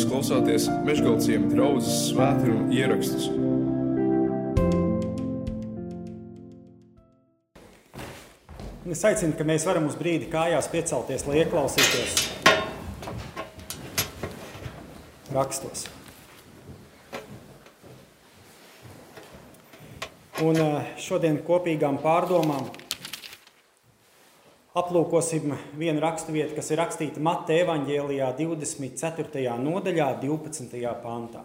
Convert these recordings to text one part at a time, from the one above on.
Jūs klausāties Meškāļu draugas svētkrājuma ierakstus. Es aicinu, ka mēs varam uz brīdi kājās piecelties, lai ieklausītos rakstos. Un eh, šodien kopīgām pārdomām aplūkosim vienu raksturvietu, kas ir rakstīta Mateja evanģēlijā 24. nodaļā, 12. pantā.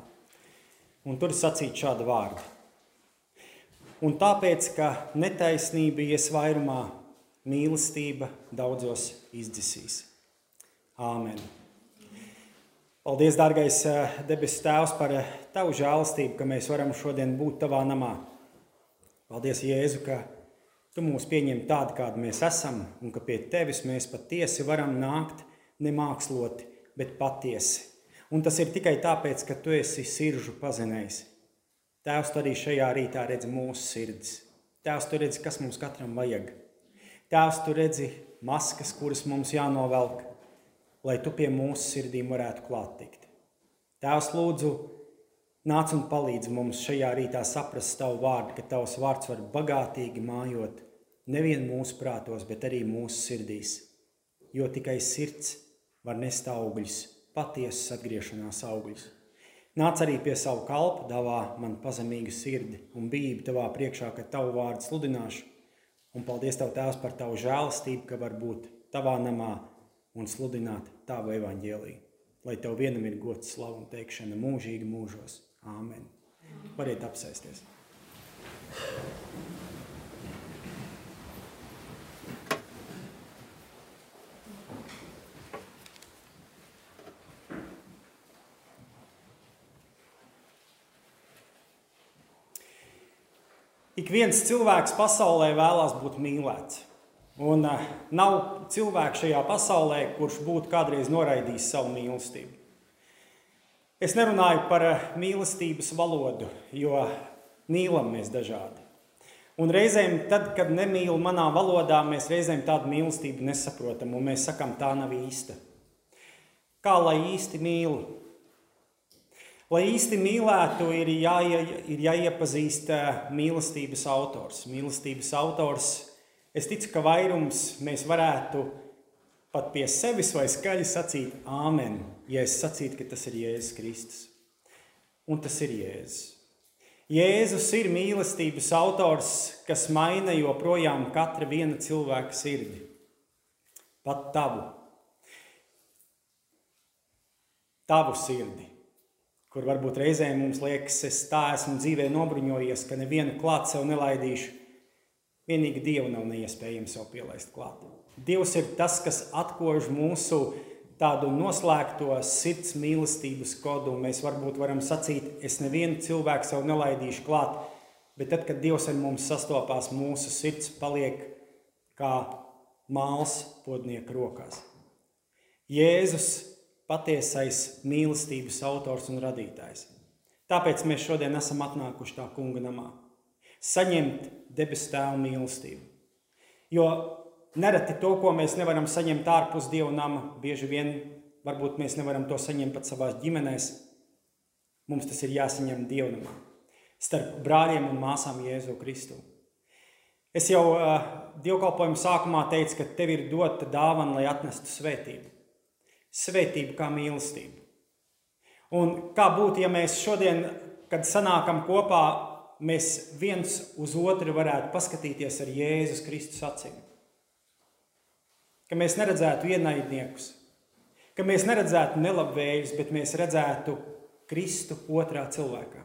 Un tur ir sacīta šāda vārda. Un tāpēc, ka netaisnība ies vairumā, mīlestība daudzos izdzisīs. Āmen! Paldies, dārgais eh, debesu Tēvs, par eh, Tavu žēlastību, ka mēs varam šodien būt Tavā namā. Paldies, Jēzu, ka Tu mūs pieņem tādu, kādi mēs esam, un ka pie Tevis mēs patiesi varam nākt nemāksloti, bet patiesi. Un tas ir tikai tāpēc, ka Tu esi siržu pazinējis. Tēvs, arī šajā rītā redzi mūsu sirdis. Tēvs, tu redzi, kas mums katram vajag. Tēvs, tu redzi maskas, kuras mums jānovelk, lai tu pie mūsu sirdīm varētu klāt tikt. Tēvs, lūdzu, nāc un palīdzi mums šajā rītā saprast tavu vārdu, ka tavs vārds var bagātīgi mājot nevien mūsu prātos, bet arī mūsu sirdīs. Jo tikai sirds var nest augļus, patiesas atgriešanās augļus. Nāc arī pie savu kalpu, dāvā man pazemīgu sirdi un bību tavā priekšā, ka tavu vārdu sludināšu. Un paldies tev, Tēvs, par tavu žēlastību, ka var būt tavā namā un sludināt tavu evaņģēlīju. Lai tev vienam ir gods, slavu un teikšana mūžīgi mūžos. Āmen. Variet apsēsties. Ik viens cilvēks pasaulē vēlās būt mīlēts. Un uh, nav cilvēka šajā pasaulē, kurš būtu kādreiz noraidījis savu mīlestību. Es nerunāju par uh, mīlestības valodu, jo mīlam mēs dažādi. Un reizēm, tad, kad nemīl manā valodā, mēs reizēm tādu mīlestību nesaprotam, un mēs sakām, tā nav īsta. Kā lai īsti mīlu? Lai īsti mīlētu, ir, jāie, ir jāiepazīst eh, mīlestības autors. Mīlestības autors, es ticu, ka vairums mēs varētu pat pie sevis vai skaļi sacīt āmen, ja es sacītu, ka tas ir Jēzus Kristus. Un tas ir Jēzus. Jēzus ir mīlestības autors, kas maina joprojām katra viena cilvēka sirdi. Pat tavu. Tavu sirdi kur varbūt reizēm mums liekas, es tā esmu dzīvē nobruņojies, ka nevienu klāt sev nelaidīšu. Vienīgi Dievu nav neiespējams sev pielaist klāt. Dievs ir tas, kas atkož mūsu tādu noslēgto sirds mīlestības kodu. Mēs varbūt varam sacīt, es nevienu cilvēku sev nelaidīšu klāt, bet tad, kad Dievs ar mums sastopās, mūsu sirds paliek kā māls podnieka rokās. Jēzus patiesais mīlestības autors un radītājs. Tāpēc mēs šodien esam atnākuši tā kunga namā. Saņemt debesu tēvu mīlestību. Jo nereti to, ko mēs nevaram saņemt ārpus dieva nama, bieži vien varbūt mēs nevaram to saņemt pat savās ģimenēs. Mums tas ir jāsaņem dievnamā, starp brāļiem un māsām Jēzu Kristu. Es jau uh, dievkalpojuma sākumā teicu, ka tev ir dota dāvana, lai atnestu svētību svētību kā mīlestību. Un kā būtu, ja mēs šodien, kad sanākam kopā, mēs viens uz otru varētu paskatīties ar Jēzus Kristus acīm? Ka mēs neredzētu ienaidniekus, ka mēs neredzētu nelabvējus, bet mēs redzētu Kristu otrā cilvēkā.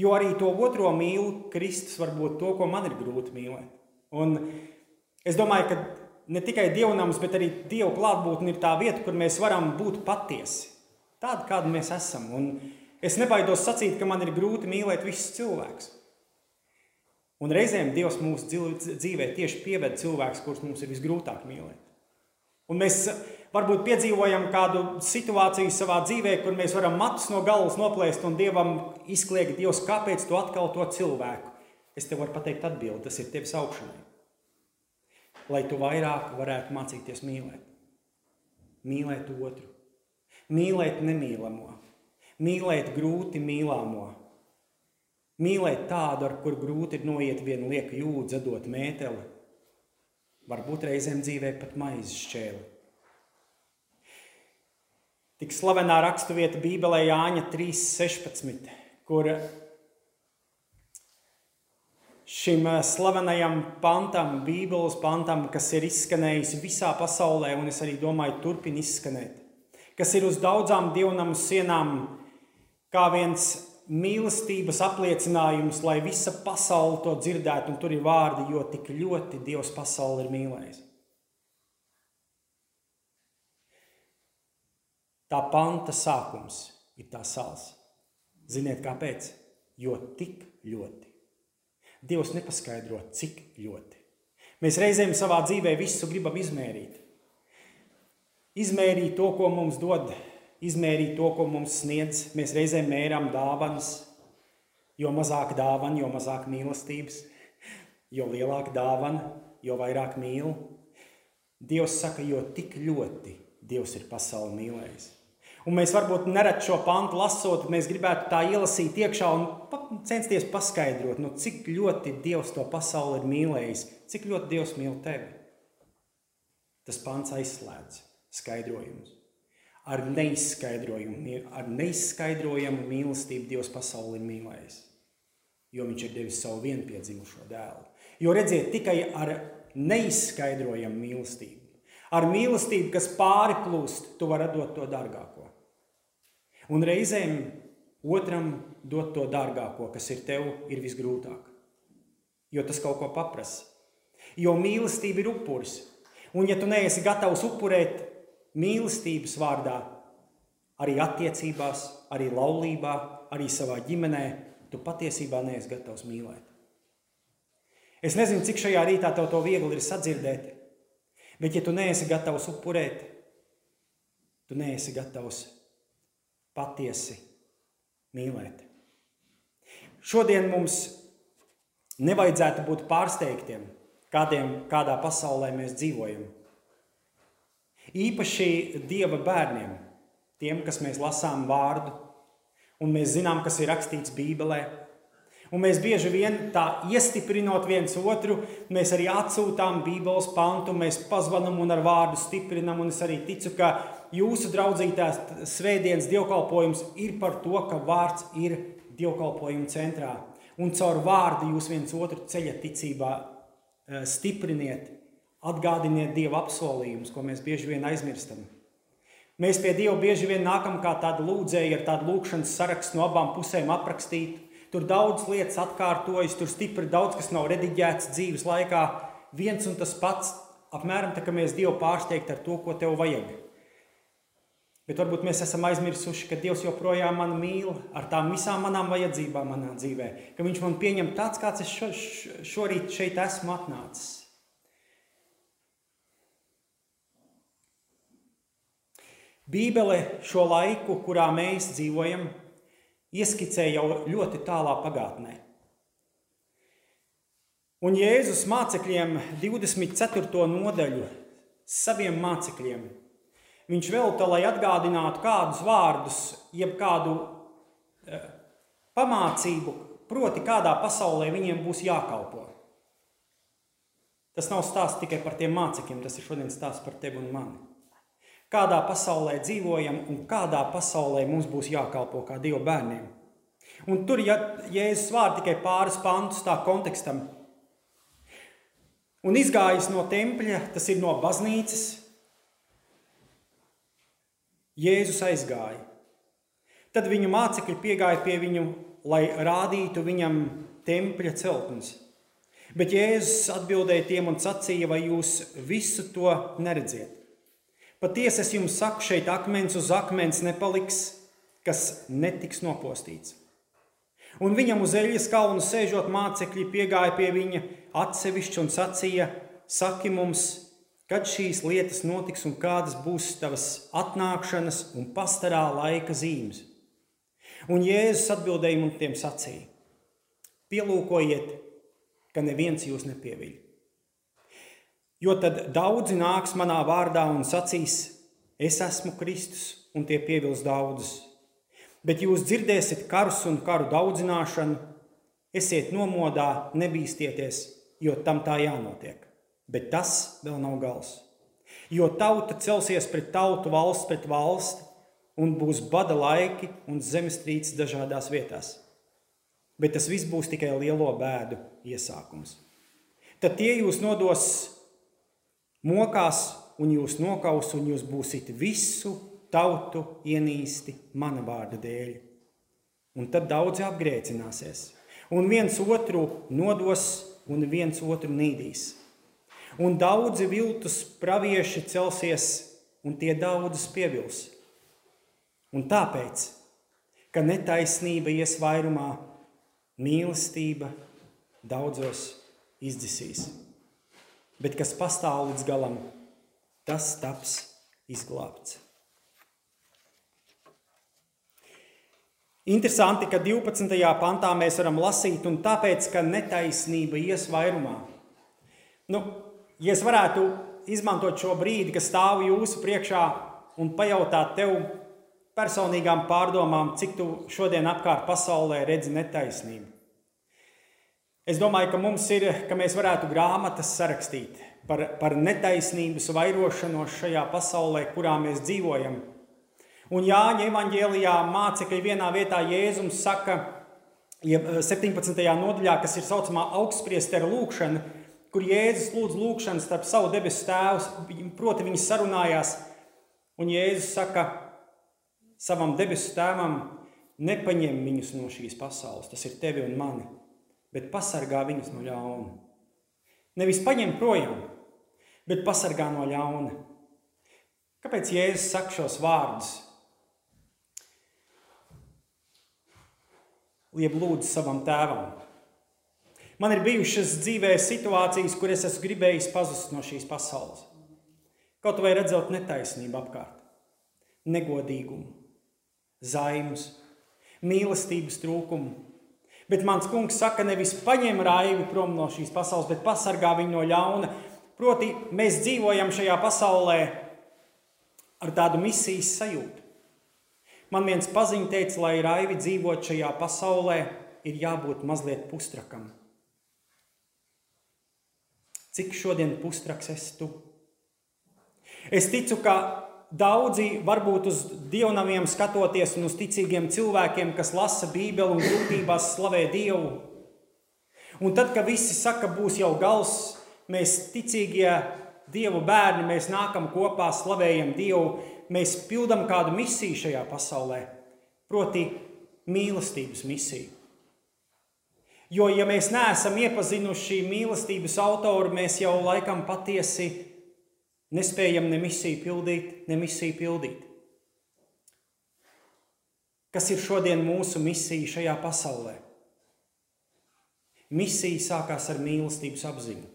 Jo arī to otro mīlu Kristus var būt to, ko man ir grūti mīlēt. Un es domāju, ka ne tikai dievnams, bet arī dievu klātbūtne ir tā vieta, kur mēs varam būt patiesi. Tādi, kādi mēs esam. Un es nebaidos sacīt, ka man ir grūti mīlēt visus cilvēkus. Un reizēm Dievs mūsu dzīvē tieši pieved cilvēkus, kurus mums ir visgrūtāk mīlēt. Un mēs varbūt piedzīvojam kādu situāciju savā dzīvē, kur mēs varam matus no galvas noplēst un Dievam izkliegt, Dievs, kāpēc tu atkal to cilvēku? Es tev varu pateikt atbildi, tas ir tevis augšanai lai tu vairāk varētu mācīties mīlēt. Mīlēt otru. mīlēt nemīlamo, mīlēt grūti mīlāmo, mīlēt tādu, ar kuru grūti ir noiet vienu lieku jūdzi, dot mēteli, varbūt reizēm dzīvē pat maizes šķēli. Tik slavenā raksturvieta Bībelē Jāņa 3.16, kur šim eh, slavenajam pantam, Bībeles pantam, kas ir izskanējis visā pasaulē, un es arī domāju, turpina izskanēt, kas ir uz daudzām dievnamu sienām, kā viens mīlestības apliecinājums, lai visa pasaule to dzirdētu, un tur ir vārdi, jo tik ļoti Dievs pasauli ir mīlējis. Tā panta sākums ir tā sāls. Ziniet, kāpēc? Jo tik ļoti. Dievs nepaskaidro, cik ļoti. Mēs reizēm savā dzīvē visu gribam izmērīt. Izmērīt to, ko mums dod, izmērīt to, ko mums sniedz. Mēs reizēm mērām dāvanas, jo mazāk dāvana, jo mazāk mīlestības, jo lielāka dāvana, jo vairāk mīl. Dievs saka, jo tik ļoti Dievs ir pasauli mīlējis. Un mēs varbūt nereti šo pantu lasot, mēs gribētu tā ielasīt iekšā un censties paskaidrot, nu, cik ļoti Dievs to pasauli ir mīlējis, cik ļoti Dievs mīl tevi. Tas pants aizslēdz skaidrojumus. Ar neizskaidrojumu, ar neizskaidrojamu mīlestību Dievs pasauli ir mīlējis. Jo viņš ir devis savu vienpiedzimušo dēlu. Jo redziet, tikai ar neizskaidrojamu mīlestību, ar mīlestību, kas pāri plūst, tu vari dot to dārgāko. Un reizēm otram dot to dārgāko, kas ir tev, ir visgrūtāk. Jo tas kaut ko paprasa. Jo mīlestība ir upuris. Un ja tu neesi gatavs upurēt mīlestības vārdā, arī attiecībās, arī laulībā, arī savā ģimenē, tu patiesībā neesi gatavs mīlēt. Es nezinu, cik šajā rītā tev to viegli ir sadzirdēt, bet ja tu neesi gatavs upurēt, tu neesi gatavs patiesi mīlēt. Šodien mums nevajadzētu būt pārsteigtiem, kādiem, kādā pasaulē mēs dzīvojam. Īpaši Dieva bērniem, tiem, kas mēs lasām vārdu, un mēs zinām, kas ir rakstīts Bībelē, Un mēs bieži vien tā iestiprinot viens otru, mēs arī atsūtām Bībeles pantu, mēs pazvanām un ar vārdu stiprinam. Un es arī ticu, ka jūsu draudzītās svētdienas dievkalpojums ir par to, ka vārds ir dievkalpojuma centrā. Un caur vārdu jūs viens otru ceļat ticībā, eh, stipriniet, atgādiniet Dieva apsolījumus, ko mēs bieži vien aizmirstam. Mēs pie Dieva bieži vien nākam kā tādi lūdzēji ar tādu lūkšanas sarakstu no abām pusēm aprakstītu. Tur daudz lietas atkārtojas, tur stipri daudz kas nav rediģēts dzīves laikā. Viens un tas pats, apmēram tā, ka mēs Dievu pārsteigti ar to, ko tev vajag. Bet varbūt mēs esam aizmirsuši, ka Dievs joprojām mani mīl ar tām visām manām vajadzībām manā dzīvē, ka Viņš man pieņem tāds, kāds es šo, šorīt šeit esmu atnācis. Bībele šo laiku, kurā mēs dzīvojam, ieskicē jau ļoti tālā pagātnē. Un Jēzus mācekļiem 24. nodaļu saviem mācekļiem viņš velta, lai atgādinātu kādus vārdus, jeb kādu e, pamācību, proti, kādā pasaulē viņiem būs jākalpo. Tas nav stāsts tikai par tiem mācekļiem, tas ir šodien stāsts par tevi un mani. Kādā pasaulē dzīvojam un kādā pasaulē mums būs jākalpo kā Dieva bērniem. Un tur ja Jēzus vārdi tikai pāris pantus tā kontekstam. Un izgājis no tempļa, tas ir no baznīcas, Jēzus aizgāja. Tad viņu mācekļi piegāja pie viņu, lai rādītu viņam tempļa celtnes. Bet Jēzus atbildēja tiem un sacīja, vai jūs visu to neredziet? Patiesi es jums saku, šeit akmens uz akmens nepaliks, kas netiks nopostīts. Un viņam uz eļļas kalnu sēžot mācekļi piegāja pie viņa atsevišķi un sacīja: Saki mums, kad šīs lietas notiks un kādas būs tavas atnākšanas un pastarā laika zīmes. Un Jēzus atbildēja un tiem sacīja: Pielūkojiet, ka neviens jūs nepieviļ. Jo tad daudzi nāks manā vārdā un sacīs, es esmu Kristus, un tie pievils daudzus. Bet jūs dzirdēsiet karus un karu daudzināšanu, esiet nomodā, nebīsties, jo tam tā jānotiek. Bet tas vēl nav gals. Jo tauta celsies pret tautu, valsts pret valsti, un būs bada laiki un zemestrīces dažādās vietās. Bet tas viss būs tikai lielo bēdu iesākums. Tad tie jūs nodos mokās, un jūs nokaus, un jūs būsiet visu tautu ienīsti mana vārda dēļ. Un tad daudzi apgrēcināsies, un viens otru nodos, un viens otru nīdīs. Un daudzi viltus pravieši celsies, un tie daudzus pievils. Un tāpēc, ka netaisnība ies vairumā, mīlestība daudzos izdzisīs. Bet kas pastāv līdz galam, tas taps izglābts. Interesanti, ka 12. pantā mēs varam lasīt, un tāpēc, ka netaisnība ies vairumā. Nu, ja es varētu izmantot šo brīdi, kas stāv jūsu priekšā, un pajautāt tev personīgām pārdomām, cik tu šodien apkārt pasaulē redzi netaisnību. Es domāju, ka mums ir, ka mēs varētu grāmatas sarakstīt par, par netaisnības vairošanos šajā pasaulē, kurā mēs dzīvojam Un Jāņa evanģēlijā mācekļi vienā vietā Jēzums saka, 17. Eh, nodaļā, kas ir saucamā augstspriestera lūkšana, kur Jēzus lūdz lūkšanu starp savu debesu tēvu, proti viņi sarunājās, un Jēzus saka savam debesu tēvam, nepaņem viņus no šīs pasaules, tas ir tevi un mani, bet pasargā viņus no ļauna. Nevis paņem projām, bet pasargā no ļauna. Kāpēc Jēzus saka šos vārdus? liep lūdzu savam tēvam. Man ir bijušas dzīvē situācijas, kur es esmu gribējis pazust no šīs pasaules. Kaut vai redzot netaisnību apkārt, negodīgumu, zaimus, mīlestības trūkumu. Bet mans kungs saka, nevis paņem raivi prom no šīs pasaules, bet pasargā viņu no ļauna. Proti, mēs dzīvojam šajā pasaulē ar tādu misijas sajūtu. Man viens paziņš teica, lai raivi dzīvot šajā pasaulē, ir jābūt mazliet pustrakam. Cik šodien pustraks esi tu? Es ticu, ka daudzi varbūt uz dievnamiem skatoties un uz ticīgiem cilvēkiem, kas lasa Bībeli un grūtībās slavē Dievu. Un tad, kad visi saka, būs jau gals, mēs ticīgie Dievu bērni, mēs nākam kopā, slavējam Dievu, mēs pildām kādu misiju šajā pasaulē, proti, mīlestības misiju. Jo, ja mēs neesam iepazinuši mīlestības autoru, mēs jau laikam patiesi nespējam ne misiju pildīt, ne misiju pildīt. Kas ir šodien mūsu misija šajā pasaulē? Misija sākās ar mīlestības apziņu.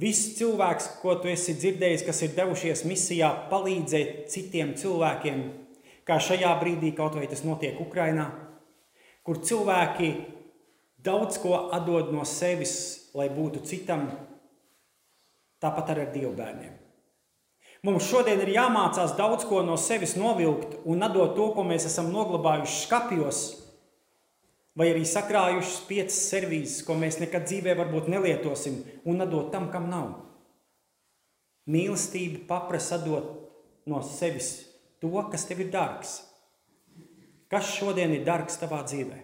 Viss cilvēks, ko tu esi dzirdējis, kas ir devušies misijā, palīdzēt citiem cilvēkiem, kā šajā brīdī kaut vai tas notiek Ukrajinā, kur cilvēki daudz ko atdod no sevis, lai būtu citam, tāpat arī ar Dievu bērniem. Mums šodien ir jāmācās daudz ko no sevis novilkt un atdot to, ko mēs esam noglabājuši skapjos, vai arī sakrājušas piecas servīzes, ko mēs nekad dzīvē varbūt nelietosim, un atdot tam, kam nav. Mīlestība paprasa atdot no sevis to, kas tev ir dārgs. Kas šodien ir dārgs tavā dzīvē?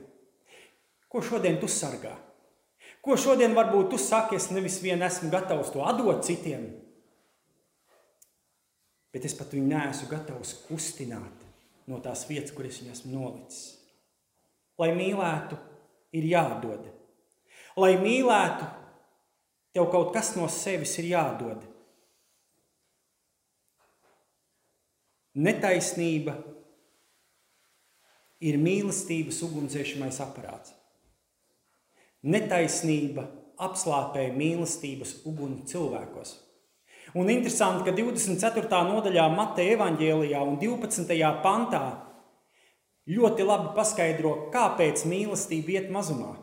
Ko šodien tu sargā? Ko šodien varbūt tu saki, es nevis vien esmu gatavs to atdot citiem, bet es pat viņu neesmu gatavs kustināt no tās vietas, kur es viņu esmu nolicis. Lai mīlētu, ir jādod. Lai mīlētu, tev kaut kas no sevis ir jādod. Netaisnība ir mīlestības ugunsdzēsmais aparāts. Netaisnība apslāpē mīlestības uguni cilvēkos. Un interesanti, ka 24. nodaļā Mateja evanģēlijā un 12. pantā ļoti labi paskaidro, kāpēc mīlestība iet mazumā.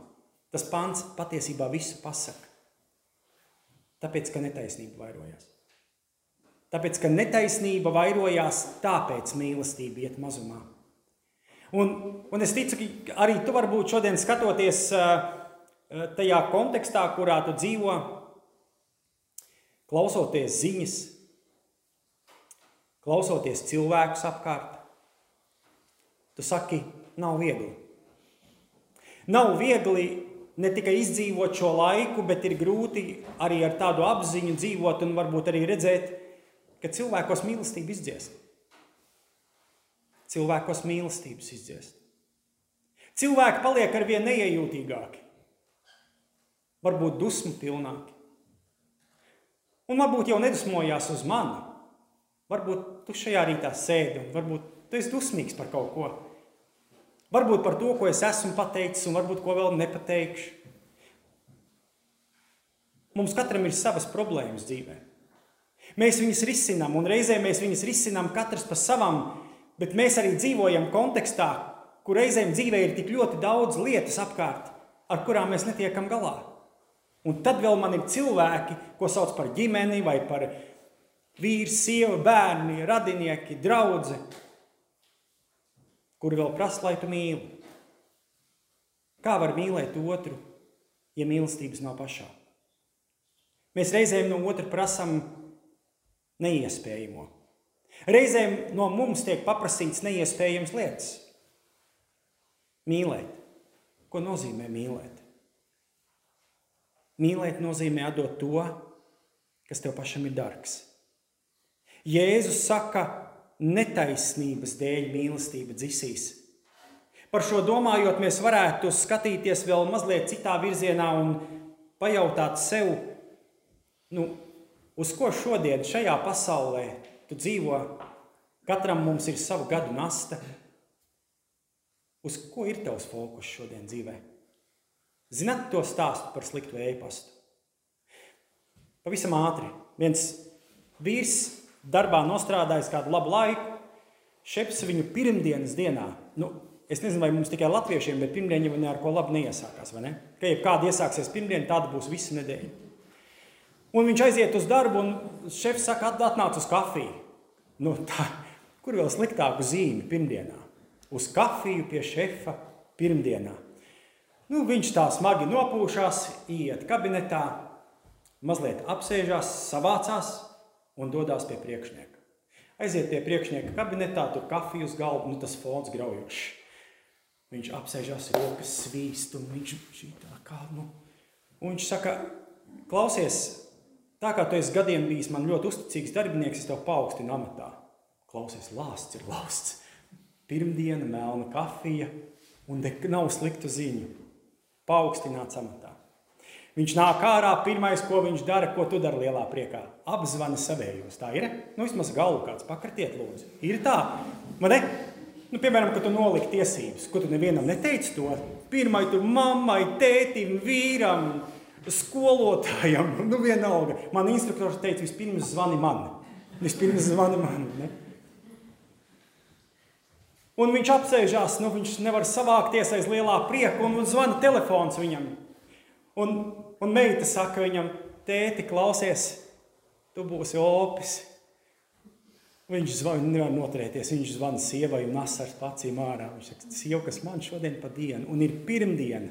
Tas pants patiesībā visu pasaka. Tāpēc, ka netaisnība vairojās. Tāpēc, ka netaisnība vairojās, tāpēc mīlestība iet mazumā. Un, un es ticu, ka arī tu varbūt šodien skatoties tajā kontekstā, kurā tu dzīvo, klausoties ziņas, klausoties cilvēkus apkārt, tu saki, nav viegli. Nav viegli ne tikai izdzīvot šo laiku, bet ir grūti arī ar tādu apziņu dzīvot un varbūt arī redzēt, ka cilvēkos mīlestība izdziest. Cilvēkos mīlestības izdziest. Cilvēki paliek ar vien neiejūtīgāki, varbūt dusmu pilnāki. Un varbūt jau nedusmojās uz mani. Varbūt tu šajā rītā sēdi un varbūt tu esi dusmīgs par kaut ko. Varbūt par to, ko es esmu pateicis, un varbūt ko vēl nepateikšu. Mums katram ir savas problēmas dzīvēm. Mēs viņus risinām, un reizē mēs viņus risinām katrs pa savam, bet mēs arī dzīvojam kontekstā, kur reizēm dzīvē ir tik ļoti daudz lietas apkārt, ar kurām mēs netiekam galā. Un tad vēl man ir cilvēki, ko sauc par ģimeni, vai par vīru, sievu, bērni, radinieki, draugi, kuri vēl prasa, lai tu mīli. Kā var mīlēt otru, ja mīlestības nav pašā? Mēs reizēm no otra prasām neiespējamo. Reizēm no mums tiek paprasīts neiespējams lietas. Mīlēt. Ko nozīmē mīlēt? Mīlēt nozīmē atdot to, kas tev pašam ir dārgs. Jēzus saka, netaisnības dēļ mīlestība dzisīs. Par šo domājot, mēs varētu skatīties vēl mazliet citā virzienā un pajautāt sev, nu, uz ko šodien šajā pasaulē tu dzīvo, katram mums ir sava gadu nasta. Uz ko ir tavs fokus šodien dzīvē? Zināt to stāstu par sliktu e-pastu? Pavisam ātri. Viens vīrs darbā nostrādājis kādu labu laiku, šeps viņu pirmdienas dienā. Nu, es nezinu, vai mums tikai latviešiem, bet pirmdiena jau ar ko labu neiesākās. Ne? Ka, ja kāda iesāksies pirmdiena, tāda būs visa nedēļa. Un viņš aiziet uz darbu, un šefs saka, atnāc uz kafiju. Nu, tā, kur vēl sliktāku zīmi pirmdienā? Uz kafiju pie šefa pirmdienā. Nu, viņš tā smagi nopūšās, iet kabinetā, mazliet apsēžās, savācās un dodas pie priekšnieka. Aiziet pie priekšnieka kabinetā, tur kafiju uz galda, nu tas fons graujošs. Viņš apsēžās, rokas svīst, un viņš šī tā kā, nu, un viņš saka, klausies, Tā kā tu esi gadiem bijis man ļoti uzticīgs darbinieks, es tev paaugstinu amatā. Klausies, lāsts ir lāsts. Pirmdiena, melna kafija un nav sliktu ziņu. Paaugstināts amatā. Viņš nāk ārā, pirmais, ko viņš dara, ko tu dari lielā priekā. Apzvani savējos. Tā ir. Nu, vismaz galvu kāds pakratiet, lūdzu. Ir tā. Man ne? Nu, piemēram, kad tu noliki tiesības, ko tu nevienam neteici to. Pirmai tur mammai, tētim, vīram, skolotājam, nu vienalga. Man instruktors teica, vispirms zvani man. Vispirms zvani man. Ne? Un viņš apsēžās, nu viņš nevar savākties aiz lielā prieka un zvana telefons viņam. Un, un meita saka viņam, tēti, klausies, tu būsi opis. Viņš zvana, nevar noturēties, viņš zvana sievai un asars pacīm ārā. Viņš saka, sieva, kas man šodien pa dienu, un ir pirmdiena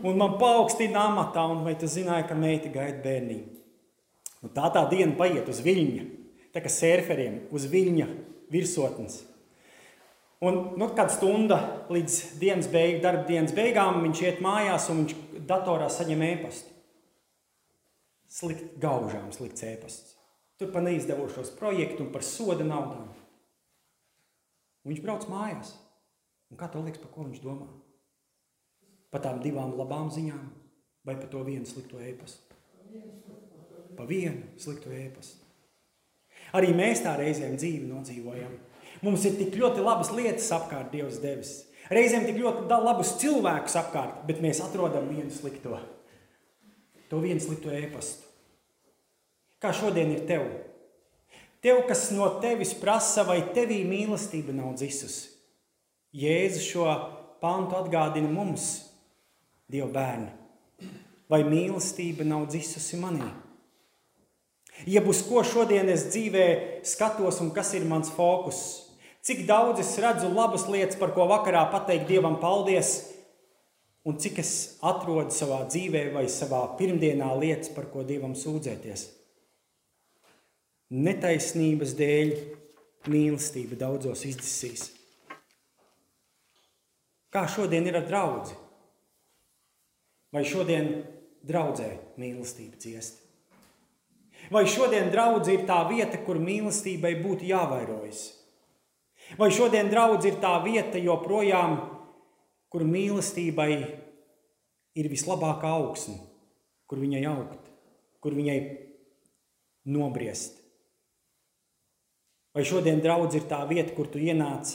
un man paaugstina amatā, un vai tu zināji, ka meita gaida bērniņu? Nu, tā tā diena paiet uz viļņa, tā kā sērferiem, uz viļņa virsotnes. Un nu, kāda stunda līdz dienas beig, darba dienas beigām viņš iet mājās un viņš datorā saņem ēpastu. Slikt, gaužām slikts ēpasts. Tur par neizdevušos projektu un par soda naudām. Un viņš brauc mājās. Un kā to liekas, par ko viņš domā? par tām divām labām ziņām vai par to vienu slikto ēpastu? Pa vienu sliktu ēpastu. Arī mēs tā reizēm dzīvi nodzīvojam. Mums ir tik ļoti labas lietas apkārt, Dievs devis. Reizēm tik ļoti labus cilvēkus apkārt, bet mēs atrodam vienu slikto. To vienu slikto ēpastu. Kā šodien ir tev? Tev, kas no tevis prasa, vai tevī mīlestība nav dzisusi. Jēzus šo pantu atgādina mums, Dieva bērni, vai mīlestība nav dzisusi manī? Jeb uz ko šodien es dzīvē skatos un kas ir mans fokus. Cik daudz es redzu labas lietas, par ko vakarā pateikt Dievam paldies, un cik es atrodu savā dzīvē vai savā pirmdienā lietas, par ko Dievam sūdzēties. Netaisnības dēļ mīlestība daudzos izdzisīs. Kā šodien ir ar draugu? Vai šodien draudzē mīlestība ciest? Vai šodien draudzē ir tā vieta, kur mīlestībai būtu jāvairojas? Vai šodien draudzē ir tā vieta joprojām, kur mīlestībai ir vislabākā augsne, kur viņai augt, kur viņai nobriest? Vai šodien draudzē ir tā vieta, kur tu ienāc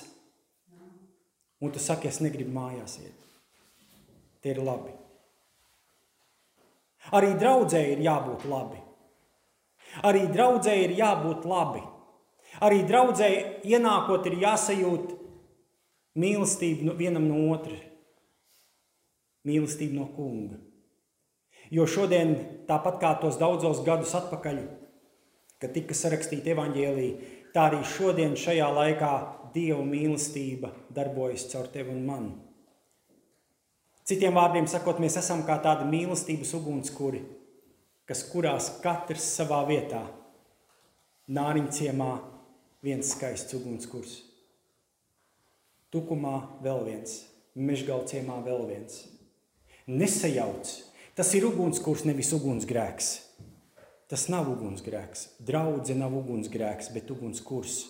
un tu saki, es negribu mājās iet? Tie ir labi. Arī draudzē ir jābūt labi. Arī draudzē ir jābūt labi. Arī draudzē ienākot ir jāsajūt mīlestību vienam no otra. Mīlestību no kunga. Jo šodien, tāpat kā tos daudzos gadus atpakaļ, kad tika sarakstīta evaņģēlīja, tā arī šodien, šajā laikā, Dieva mīlestība darbojas caur tevi un mani. Citiem vārdiem sakot, mēs esam kā tādi mīlestības ugunskura kas kurās katrs savā vietā. Nāriņciemā viens skaists ugunskurs, tukumā vēl viens, mežgalciemā vēl viens. Nesajauc, tas ir ugunskurs, nevis ugunsgrēks. Tas nav ugunsgrēks. Draudze nav ugunsgrēks, bet ugunskurs.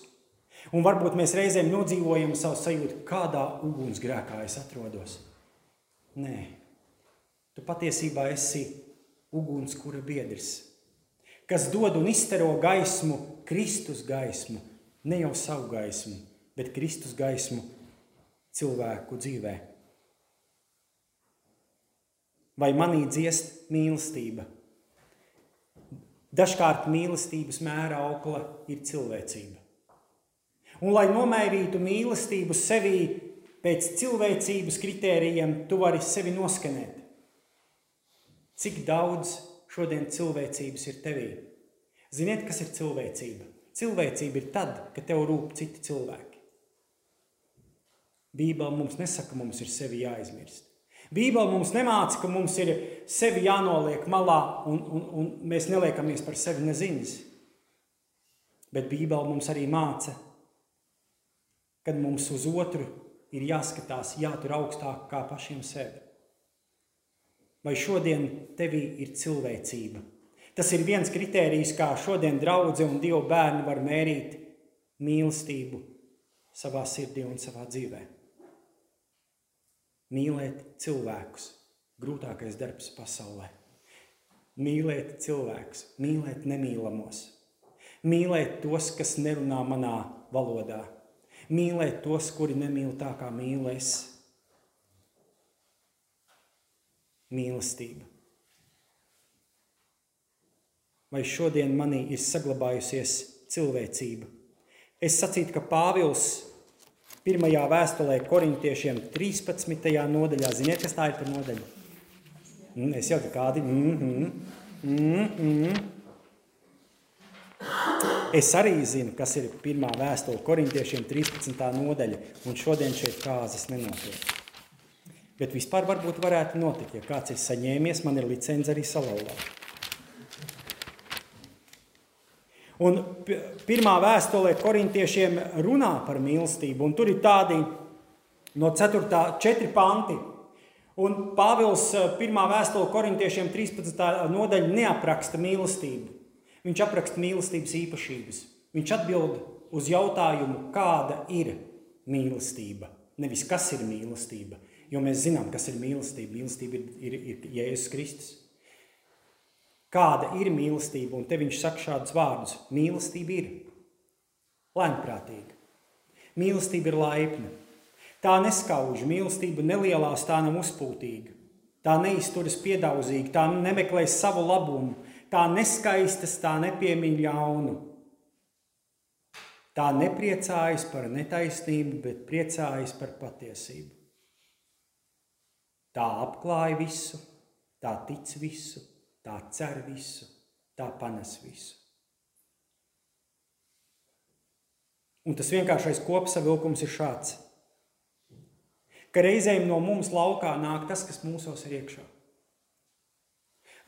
Un varbūt mēs reizēm nodzīvojam savu sajūtu, kādā ugunsgrēkā es atrodos. Nē, tu patiesībā esi ugunskura biedrs, kas dod un izstaro gaismu, Kristus gaismu, ne jau savu gaismu, bet Kristus gaismu cilvēku dzīvē. Vai manī dziest mīlestība? Dažkārt mīlestības mēra aukla ir cilvēcība. Un, lai nomērītu mīlestību sevī pēc cilvēcības kritērijiem, tu vari sevi noskanēt. Cik daudz šodien cilvēcības ir tevī? Ziniet, kas ir cilvēcība? Cilvēcība ir tad, kad tev rūp citi cilvēki. Bībele mums nesaka, ka mums ir sevi jāizmirst. Bībele mums nemāca, ka mums ir sevi jānoliek malā un, un, un mēs neliekamies par sevi neziņas. Bet Bībele mums arī māca, kad mums uz otru ir jāskatās, jātur augstāk kā pašiem sevi vai šodien tevī ir cilvēcība. Tas ir viens kritērijs, kā šodien draudzē un divi bērni var mērīt mīlestību savā sirdī un savā dzīvē. Mīlēt cilvēkus - grūtākais darbs pasaulē. Mīlēt cilvēkus, mīlēt nemīlamos, mīlēt tos, kas nerunā manā valodā, mīlēt tos, kuri nemīl tā kā mīlēs mīlestība. Vai šodien manī ir saglabājusies cilvēcība? Es sacītu, ka Pāvils pirmajā vēstulē korintiešiem 13. nodaļā, ziniet, kas tā ir par nodaļu? Mm, es jau kādi. Mm -hmm, mm -hmm. Es arī zinu, kas ir pirmā vēstule korintiešiem 13. nodaļa, un šodien šeit kāzas nenotiek. Bet vispār varbūt varētu notikt, ja kāds ir saņēmies, man ir licence arī salauzāt. Un pirmā vēstulē korintiešiem runā par mīlestību, un tur ir tādi no 4. 4 panti. Un Pāvils pirmā vēstule korintiešiem 13. nodaļa neapraksta mīlestību. Viņš apraksta mīlestības īpašības. Viņš atbild uz jautājumu, kāda ir mīlestība. Nevis kas ir mīlestība, jo mēs zinām, kas ir mīlestība. Mīlestība ir, ir, ir Jēzus Kristus. Kāda ir mīlestība? Un te viņš saka šādus vārdus. Mīlestība ir lēnprātīga. Mīlestība ir laipna. Tā neskauž, mīlestība nelielās, tā nav uzpūtīga. Tā neizturas piedaudzīgi, tā nemeklē savu labumu, tā neskaistas, tā nepiemīl ļaunu. Tā nepriecājas par netaisnību, bet priecājas par patiesību. Tā apklāja visu, tā tic visu, tā cer visu, tā panes visu. Un tas vienkāršais kopsavilkums ir šāds. Ka reizēm no mums laukā nāk tas, kas mūsos ir iekšā.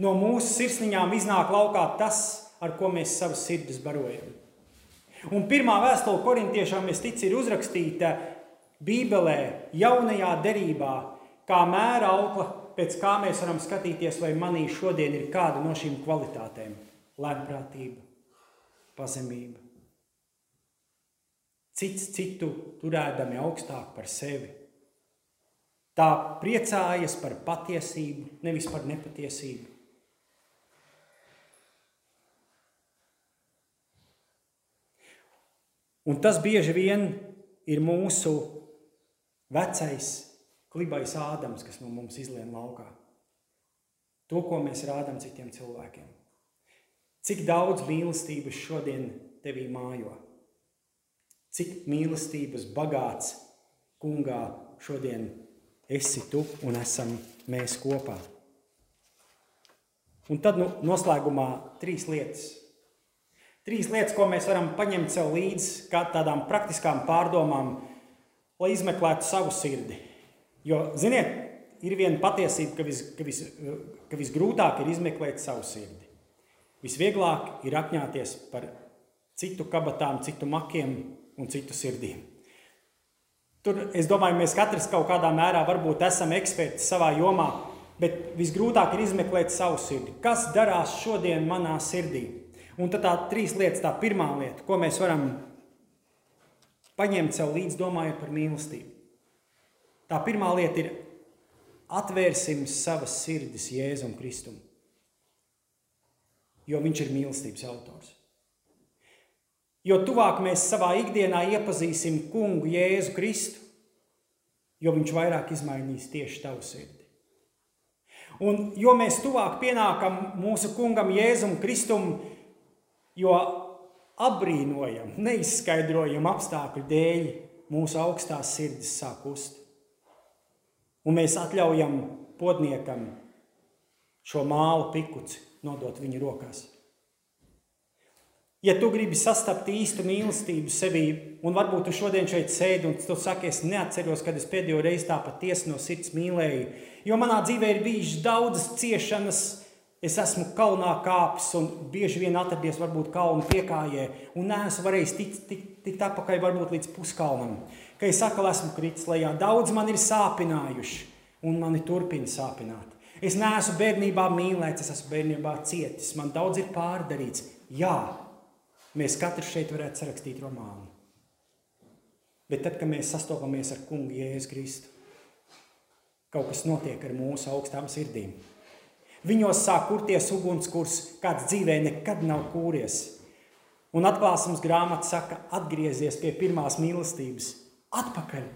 No mūsu sirsniņām iznāk laukā tas, ar ko mēs savas sirdis barojam. Un pirmā vēstule korintiešām, es ticu, ir uzrakstīta Bībelē, jaunajā derībā, kā mēra aukla pēc kā mēs varam skatīties, vai manī šodien ir kāda no šīm kvalitātēm - lēnprātība, pazemība. Cits citu turēdami augstāk par sevi. Tā priecājas par patiesību, nevis par nepatiesību. Un tas bieži vien ir mūsu vecais, klibais ādams, kas no mums izlien laukā. To, ko mēs rādām citiem cilvēkiem. Cik daudz mīlestības šodien tevī mājo? Cik mīlestības bagāts kungā šodien esi tu un esam mēs kopā? Un tad nu, noslēgumā trīs lietas – Trīs lietas, ko mēs varam paņemt sev līdzi, kā tādām praktiskām pārdomām, lai izmeklētu savu sirdi. Jo, ziniet, ir viena patiesība, ka, vis, ka, vis, ka visgrūtāk ir izmeklēt savu sirdi. Visvieglāk ir apņāties par citu kabatām, citu makiem un citu sirdīm. Tur, es domāju, mēs katrs kaut kādā mērā varbūt esam eksperti savā jomā, bet visgrūtāk ir izmeklēt savu sirdi. Kas darās šodien manā sirdī? Un tad tā trīs lietas, tā pirmā lieta, ko mēs varam paņemt sev līdzi, domājot par mīlestību. Tā pirmā lieta ir atvērsim savas sirdis Jēzum Kristum, jo viņš ir mīlestības autors. Jo tuvāk mēs savā ikdienā iepazīsim kungu Jēzu Kristu, jo viņš vairāk izmainīs tieši tavu sirdi. Un jo mēs tuvāk pienākam mūsu kungam Jēzum Kristum, jo apbrīnojam, neizskaidrojam apstākļu dēļ mūsu augstās sirdis sāk kust. Un mēs atļaujam podniekam šo mālu pikuci nodot viņa rokās. Ja tu gribi sastapt īstu mīlestību sevī, un varbūt tu šodien šeit sēdi un tu saki, es neatceros, kad es pēdējo reizi tā patiesi no sirds mīlēju, jo manā dzīvē ir bijušas daudzas ciešanas, Es esmu kalnā kāpis un bieži vien atradies varbūt kalnu piekājē un neesmu varējis tikt, tikt, tikt atpakaļ varbūt līdz puskalnam. Ka es atkal esmu kritis lejā. Daudz man ir sāpinājuši un mani turpina sāpināt. Es neesmu bērnībā mīlēts, es esmu bērnībā cietis. Man daudz ir pārdarīts. Jā, mēs katrs šeit varētu sarakstīt romānu. Bet tad, kad mēs sastopamies ar kungu Jēzu Kristu, kaut kas notiek ar mūsu augstām sirdīm. Viņos sāk kurties ugunskurs, kāds dzīvē nekad nav kūries. Un atklāsmes grāmata saka, atgriezies pie pirmās mīlestības, atpakaļ.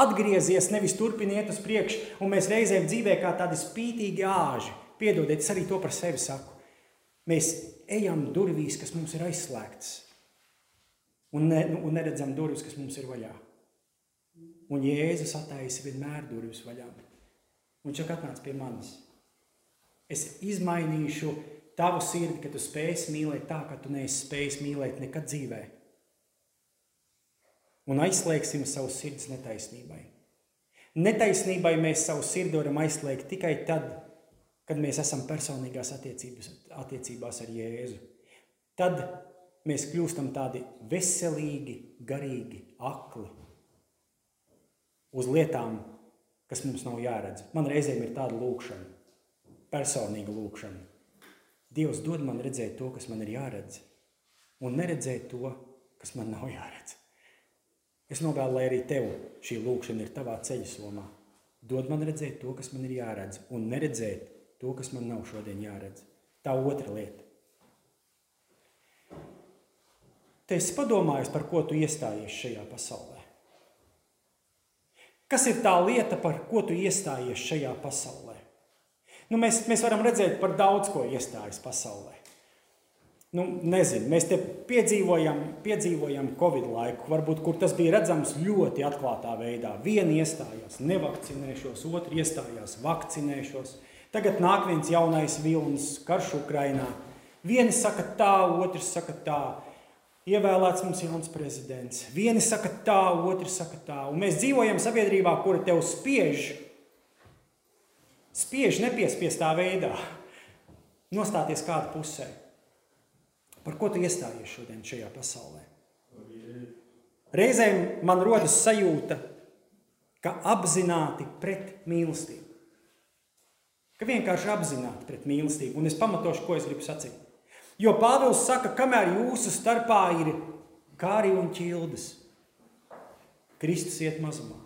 Atgriezies, nevis turpiniet uz priekšu, un mēs reizēm dzīvē kā tādi spītīgi āži. Piedodiet, es arī to par sevi saku. Mēs ejam durvīs, kas mums ir aizslēgtas, un, ne, un neredzam durvis, kas mums ir vaļā. Un Jēzus attaisa vienmēr durvis vaļā. Viņš saka, atnāc pie manis. Es izmainīšu tavu sirdi, ka tu spēsi mīlēt tā, ka tu neesi spējis mīlēt nekad dzīvē. Un aizslēgsim savu sirds netaisnībai. Netaisnībai mēs savu sirdi varam aizslēgt tikai tad, kad mēs esam personīgās attiecībās ar Jēzu. Tad mēs kļūstam tādi veselīgi, garīgi, akli uz lietām, kas mums nav jāredz. Man reizēm ir tāda lūkšana personīga lūkšana. Dievs dod man redzēt to, kas man ir jāredz, un neredzēt to, kas man nav jāredz. Es novēlu, lai arī tev šī lūkšana ir tavā ceļa somā. Dod man redzēt to, kas man ir jāredz, un neredzēt to, kas man nav šodien jāredz. Tā otra lieta. Te esi padomājis, par ko tu iestājies šajā pasaulē. Kas ir tā lieta, par ko tu iestājies šajā pasaulē? Nu, mēs, mēs varam redzēt par daudz ko iestājas pasaulē. Nu, nezinu, mēs te piedzīvojam, piedzīvojam Covid laiku, varbūt, kur tas bija redzams ļoti atklātā veidā. Viena iestājās, nevakcinēšos, otra iestājās, vakcinēšos. Tagad nāk viens jaunais vilnis, karš Ukrainā. Vieni saka tā, otrs saka tā. Ievēlēts mums jauns prezidents. Vieni saka tā, otrs saka tā. Un mēs dzīvojam sabiedrībā, kura tev spiež, spiež nepiespiestā veidā nostāties kāda pusē. Par ko tu iestājies šodien šajā pasaulē? Reizēm man rodas sajūta, ka apzināti pret mīlestību. Ka vienkārši apzināti pret mīlestību. Un es pamatošu, ko es gribu sacīt. Jo Pāvils saka, kamēr jūsu starpā ir kāri un ķildes, Kristus iet mazumā.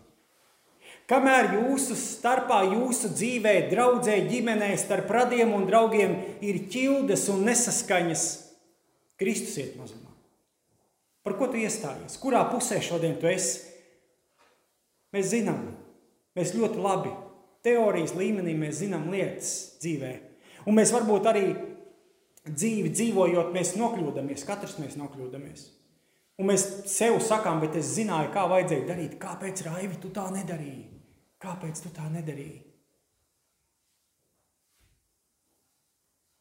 Kamēr jūsu starpā, jūsu dzīvē, draudzē, ģimenē, starp radiem un draugiem ir ķildes un nesaskaņas, Kristus iet mazumā. Par ko tu iestājies? Kurā pusē šodien tu esi? Mēs zinām, mēs ļoti labi teorijas līmenī mēs zinām lietas dzīvē. Un mēs varbūt arī dzīvi dzīvojot, mēs nokļūdāmies, katrs mēs nokļūdāmies. Un mēs sev sakām, bet es zināju, kā vajadzēja darīt. Kāpēc, Raivi, tu tā nedarīji? Kāpēc tu tā nedarīji?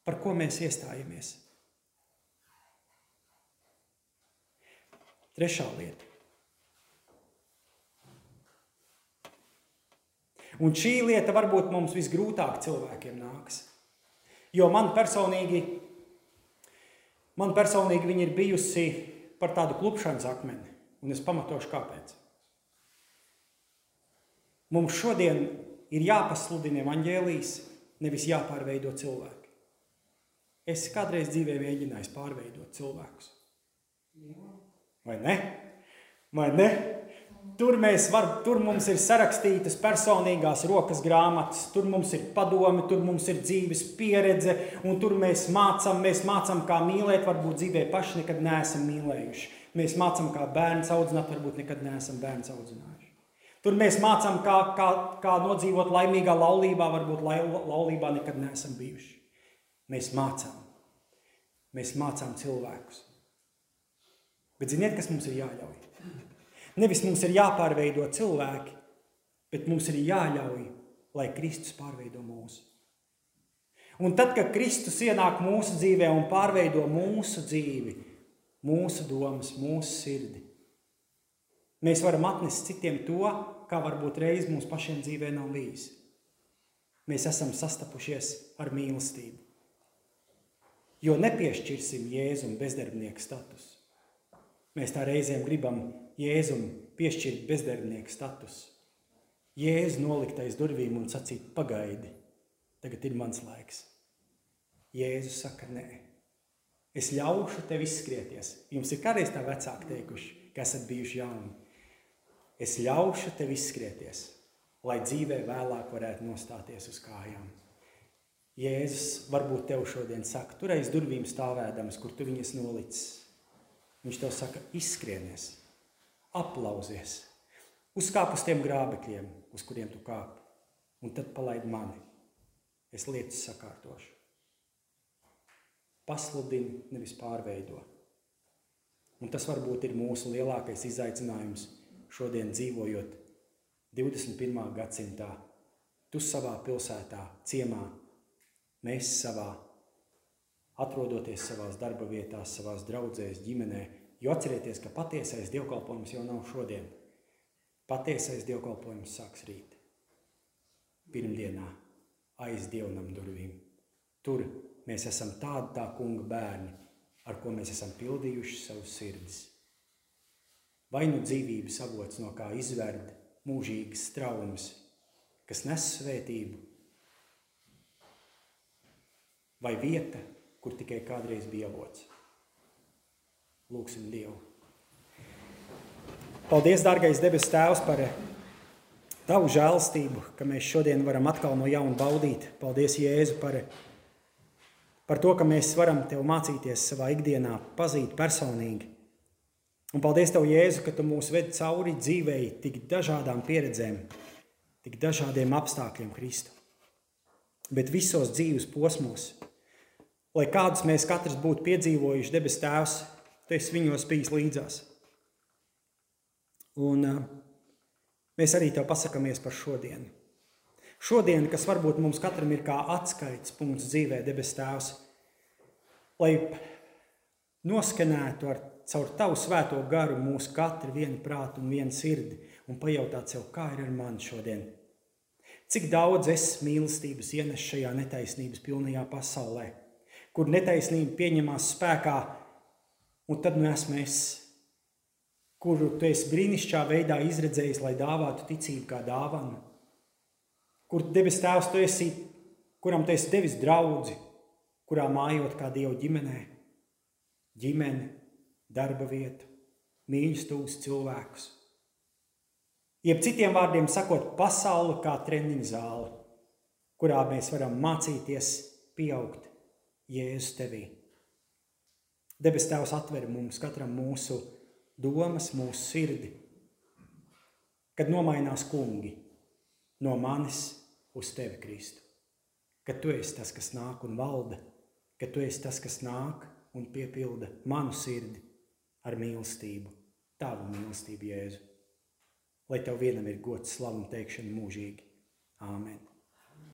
Par ko mēs iestājamies? Trešā lieta. Un šī lieta varbūt mums visgrūtāk cilvēkiem nāks. Jo man personīgi, man personīgi viņa ir bijusi par tādu klupšanas akmeni, un es pamatošu kāpēc. Mums šodien ir jāpasludina evaņģēlijas, nevis jāpārveido cilvēki. Es kādreiz dzīvē mēģināju pārveidot cilvēkus. Vai ne? Vai ne? Tur, var, tur mums ir sarakstītas personīgās rokas grāmatas, tur mums ir padomi, tur mums ir dzīves pieredze, un tur mēs mācām, mēs mācām, kā mīlēt. Varbūt dzīvē paši nekad neesam mīlējuši. Mēs mācām, kā bērnu audzināt, varbūt nekad neesam bērnu audzinājuši. Tur mēs mācām, kā, kā, kā nodzīvot laimīgā laulībā, varbūt lai, laulībā nekad neesam bijuši. Mēs mācām. Mēs mācām cilvēkus. Bet ziniet, kas mums ir jāļauj? Nevis mums ir jāpārveido cilvēki, bet mums ir jāļauj, lai Kristus pārveido mūsu. Un tad, kad Kristus ienāk mūsu dzīvē un pārveido mūsu dzīvi, mūsu domas, mūsu sirdi, mēs varam atnest citiem to, kā varbūt reiz mums pašiem dzīvē nav bijis. Mēs esam sastapušies ar mīlestību. Jo nepiešķirsim Jēzum bezdarbnieku statusu. Mēs tā reizēm gribam Jēzum piešķirt bezdarbnieku statusu. Jēzus nolikt aiz durvīm un sacīt, pagaidi, tagad ir mans laiks. Jēzus saka, nē, es ļaušu tev izskrieties. Jums ir kādreiz tā vecāki teikuši, ka esat bijuši jauni. Es ļaušu tev izskrieties, lai dzīvē vēlāk varētu nostāties uz kājām. Jēzus varbūt tev šodien saka, tur aiz durvīm stāvēdams, kur tu viņas nolicis Viņš tev saka, izskrienies, aplausies, uzkāp uz tiem grābekļiem, uz kuriem tu kāp, un tad palaid mani. Es lietas sakārtošu. Pasludini, nevis pārveido. Un tas varbūt ir mūsu lielākais izaicinājums šodien dzīvojot 21. gadsimtā. Tu savā pilsētā, ciemā, mēs savā atrodoties savā darba vietā, savā draudzēs, ģimenē. Jo atcerieties, ka patiesais dievkalpojums jau nav šodien. Patiesais dievkalpojums sāks rīt. Pirmdienā aiz dievnam durvīm. Tur mēs esam tādi tā kunga bērni, ar ko mēs esam pildījuši savus sirdis. Vai nu dzīvības avots, no kā izverd mūžīgas traumas, kas nes svētību, vai vieta, kur tikai kādreiz bija avots. Lūksim Dievu. Paldies, dārgais debes Tēvs, par Tavu žēlstību, ka mēs šodien varam atkal no jauna baudīt. Paldies, Jēzu, par, par to, ka mēs varam Tev mācīties savā ikdienā, pazīt personīgi. Un paldies Tev, Jēzu, ka Tu mūs ved cauri dzīvei tik dažādām pieredzēm, tik dažādiem apstākļiem, Kristu. Bet visos dzīves posmos lai kādus mēs katrs būtu piedzīvojuši, debes Tēvs, tu esi viņos bijis līdzās. Un uh, mēs arī tev pasakāmies par šodienu. Šodien, kas varbūt mums katram ir kā atskaites punkts dzīvē, debes Tēvs, lai noskanētu ar caur tavu svēto garu mūsu katru vienu prātu un vienu sirdi un pajautāt sev, kā ir ar mani šodien. Cik daudz es mīlestības ienesu šajā netaisnības pilnajā pasaulē, kur netaisnība pieņemās spēkā, un tad nu esmu es, kuru tu esi brīnišķīgā veidā izredzējis, lai dāvātu ticību kā dāvanu, kur debes tēvs tu esi, kuram tu esi devis draugu, kurā mājot kā Dieva ģimenē, ģimene, darba vietu, mīlestības cilvēkus. Jeb citiem vārdiem sakot, pasaule kā treniņa zāle, kurā mēs varam mācīties, pieaugt Jēzus tevī. Debes Tēvs atver mums katram mūsu domas, mūsu sirdi, kad nomainās kungi no manis uz tevi, Kristu. Kad tu esi tas, kas nāk un valda, kad tu esi tas, kas nāk un piepilda manu sirdi ar mīlestību, tavu mīlestību, Jēzu. Lai tev vienam ir gods, slavu un teikšana mūžīgi. Āmen!